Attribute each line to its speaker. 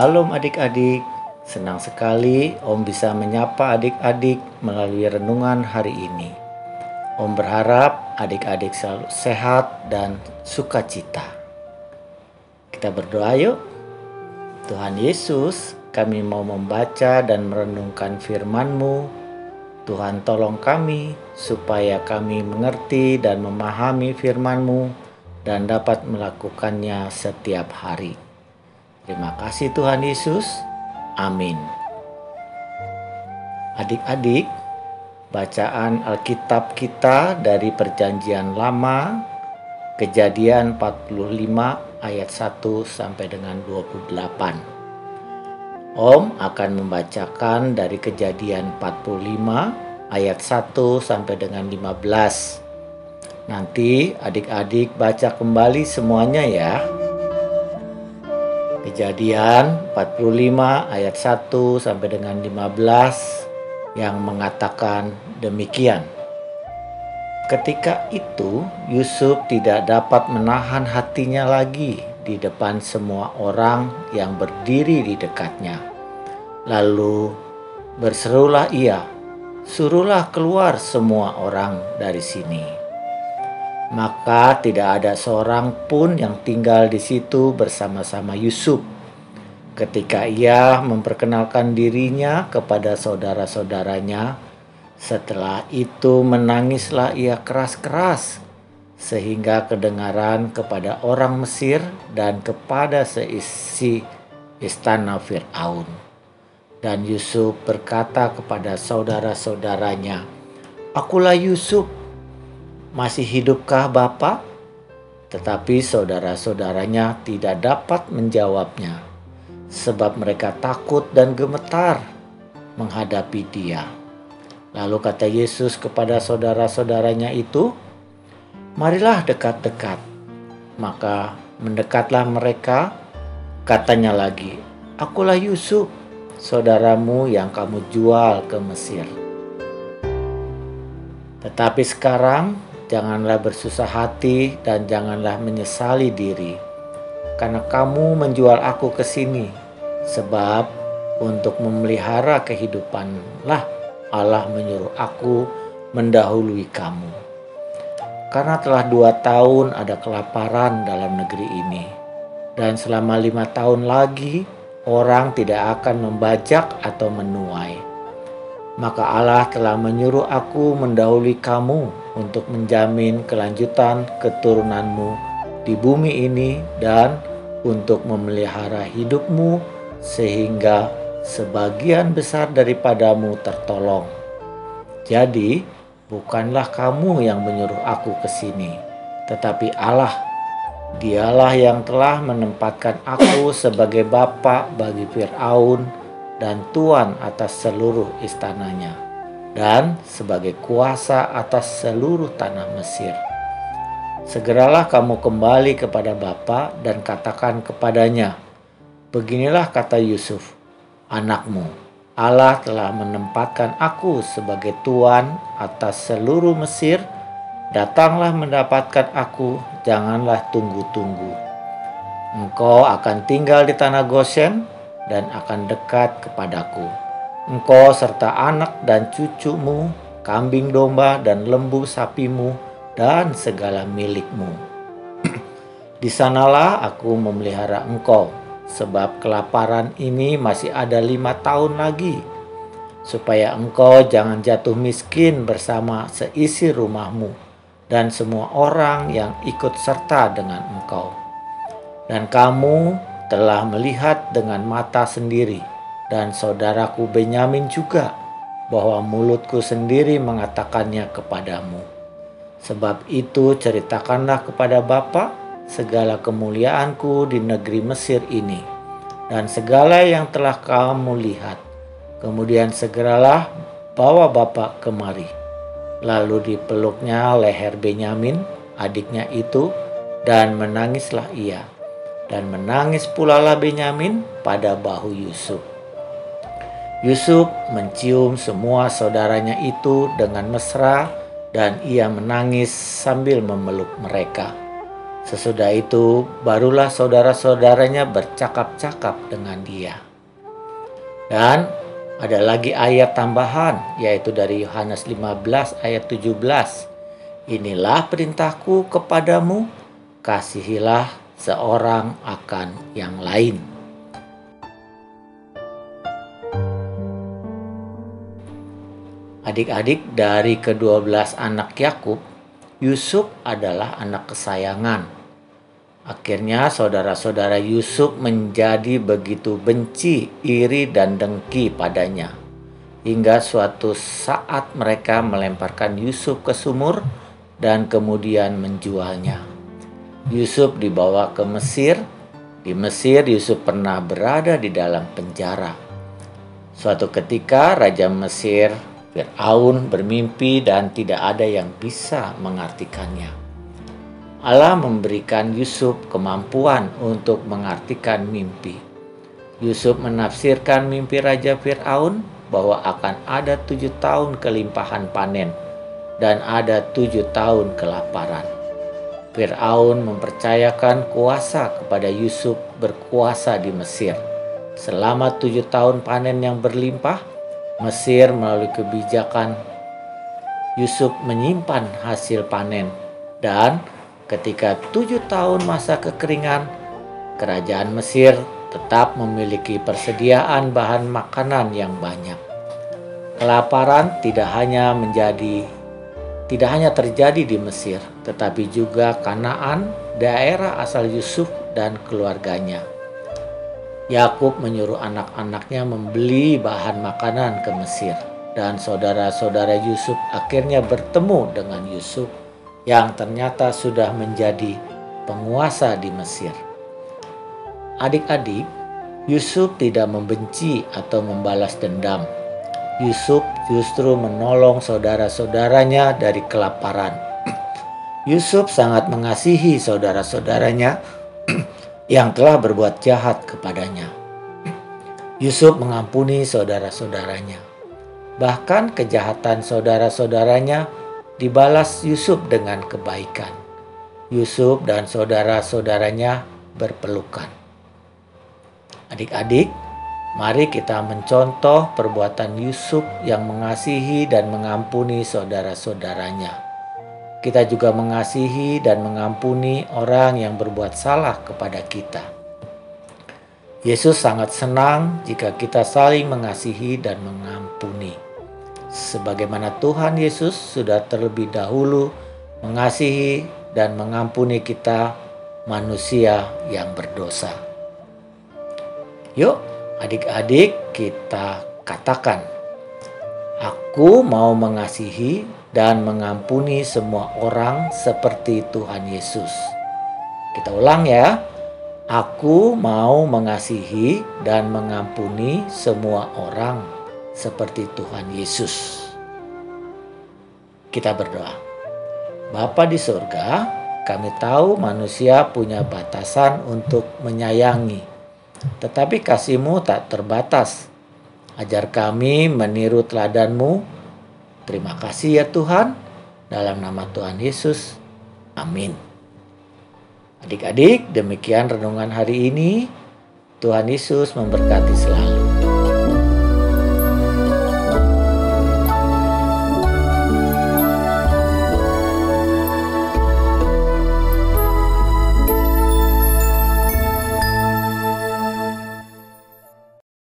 Speaker 1: Shalom adik-adik, senang sekali Om bisa menyapa adik-adik melalui renungan hari ini. Om berharap adik-adik selalu sehat dan sukacita. Kita berdoa yuk. Tuhan Yesus, kami mau membaca dan merenungkan firman-Mu. Tuhan tolong kami supaya kami mengerti dan memahami firman-Mu dan dapat melakukannya setiap hari. Terima kasih Tuhan Yesus. Amin. Adik-adik, bacaan Alkitab kita dari Perjanjian Lama, Kejadian 45 ayat 1 sampai dengan 28. Om akan membacakan dari Kejadian 45 ayat 1 sampai dengan 15. Nanti adik-adik baca kembali semuanya ya. Kejadian 45 ayat 1 sampai dengan 15 yang mengatakan demikian. Ketika itu Yusuf tidak dapat menahan hatinya lagi di depan semua orang yang berdiri di dekatnya. Lalu berserulah ia, "Suruhlah keluar semua orang dari sini." Maka tidak ada seorang pun yang tinggal di situ bersama-sama Yusuf. Ketika ia memperkenalkan dirinya kepada saudara-saudaranya, setelah itu menangislah ia keras-keras sehingga kedengaran kepada orang Mesir dan kepada seisi istana Firaun. Dan Yusuf berkata kepada saudara-saudaranya, "Akulah Yusuf, masih hidupkah Bapak? Tetapi saudara-saudaranya tidak dapat menjawabnya, sebab mereka takut dan gemetar menghadapi Dia. Lalu kata Yesus kepada saudara-saudaranya itu, "Marilah dekat-dekat." Maka mendekatlah mereka, katanya lagi, "Akulah Yusuf, saudaramu yang kamu jual ke Mesir." Tetapi sekarang Janganlah bersusah hati dan janganlah menyesali diri, karena kamu menjual aku ke sini, sebab untuk memelihara kehidupanlah Allah menyuruh aku mendahului kamu. Karena telah dua tahun ada kelaparan dalam negeri ini, dan selama lima tahun lagi orang tidak akan membajak atau menuai maka Allah telah menyuruh aku mendahului kamu untuk menjamin kelanjutan keturunanmu di bumi ini dan untuk memelihara hidupmu sehingga sebagian besar daripadamu tertolong. Jadi, bukanlah kamu yang menyuruh aku ke sini, tetapi Allah. Dialah yang telah menempatkan aku sebagai bapak bagi Firaun dan tuan atas seluruh istananya, dan sebagai kuasa atas seluruh tanah Mesir. Segeralah kamu kembali kepada Bapa dan katakan kepadanya, Beginilah kata Yusuf, anakmu, Allah telah menempatkan aku sebagai tuan atas seluruh Mesir. Datanglah mendapatkan aku, janganlah tunggu-tunggu. Engkau akan tinggal di tanah Goshen, dan akan dekat kepadaku. Engkau serta anak dan cucumu, kambing domba dan lembu sapimu, dan segala milikmu. Di sanalah aku memelihara engkau, sebab kelaparan ini masih ada lima tahun lagi, supaya engkau jangan jatuh miskin bersama seisi rumahmu dan semua orang yang ikut serta dengan engkau. Dan kamu telah melihat dengan mata sendiri, dan saudaraku Benyamin juga, bahwa mulutku sendiri mengatakannya kepadamu. Sebab itu ceritakanlah kepada Bapa segala kemuliaanku di negeri Mesir ini, dan segala yang telah kamu lihat. Kemudian segeralah bawa Bapak kemari. Lalu dipeluknya leher Benyamin, adiknya itu, dan menangislah ia dan menangis pula lah Benyamin pada bahu Yusuf. Yusuf mencium semua saudaranya itu dengan mesra dan ia menangis sambil memeluk mereka. Sesudah itu, barulah saudara-saudaranya bercakap-cakap dengan dia. Dan ada lagi ayat tambahan, yaitu dari Yohanes 15 ayat 17. Inilah perintahku kepadamu, kasihilah seorang akan yang lain. Adik-adik dari kedua belas anak Yakub, Yusuf adalah anak kesayangan. Akhirnya saudara-saudara Yusuf menjadi begitu benci, iri, dan dengki padanya. Hingga suatu saat mereka melemparkan Yusuf ke sumur dan kemudian menjualnya. Yusuf dibawa ke Mesir. Di Mesir Yusuf pernah berada di dalam penjara. Suatu ketika Raja Mesir Fir'aun bermimpi dan tidak ada yang bisa mengartikannya. Allah memberikan Yusuf kemampuan untuk mengartikan mimpi. Yusuf menafsirkan mimpi Raja Fir'aun bahwa akan ada tujuh tahun kelimpahan panen dan ada tujuh tahun kelaparan. Fir'aun mempercayakan kuasa kepada Yusuf berkuasa di Mesir. Selama tujuh tahun panen yang berlimpah, Mesir melalui kebijakan Yusuf menyimpan hasil panen dan ketika tujuh tahun masa kekeringan kerajaan Mesir tetap memiliki persediaan bahan makanan yang banyak. Kelaparan tidak hanya menjadi tidak hanya terjadi di Mesir, tetapi juga Kanaan, daerah asal Yusuf dan keluarganya. Yakub menyuruh anak-anaknya membeli bahan makanan ke Mesir dan saudara-saudara Yusuf akhirnya bertemu dengan Yusuf yang ternyata sudah menjadi penguasa di Mesir. Adik-adik, Yusuf tidak membenci atau membalas dendam. Yusuf justru menolong saudara-saudaranya dari kelaparan. Yusuf sangat mengasihi saudara-saudaranya yang telah berbuat jahat kepadanya. Yusuf mengampuni saudara-saudaranya. Bahkan kejahatan saudara-saudaranya dibalas Yusuf dengan kebaikan. Yusuf dan saudara-saudaranya berpelukan. Adik-adik, mari kita mencontoh perbuatan Yusuf yang mengasihi dan mengampuni saudara-saudaranya kita juga mengasihi dan mengampuni orang yang berbuat salah kepada kita. Yesus sangat senang jika kita saling mengasihi dan mengampuni. Sebagaimana Tuhan Yesus sudah terlebih dahulu mengasihi dan mengampuni kita manusia yang berdosa. Yuk, adik-adik, kita katakan, "Aku mau mengasihi dan mengampuni semua orang seperti Tuhan Yesus. Kita ulang ya. Aku mau mengasihi dan mengampuni semua orang seperti Tuhan Yesus. Kita berdoa. Bapa di surga, kami tahu manusia punya batasan untuk menyayangi. Tetapi kasihmu tak terbatas. Ajar kami meniru teladanmu Terima kasih ya Tuhan. Dalam nama Tuhan Yesus. Amin. Adik-adik, demikian renungan hari ini. Tuhan Yesus memberkati selalu.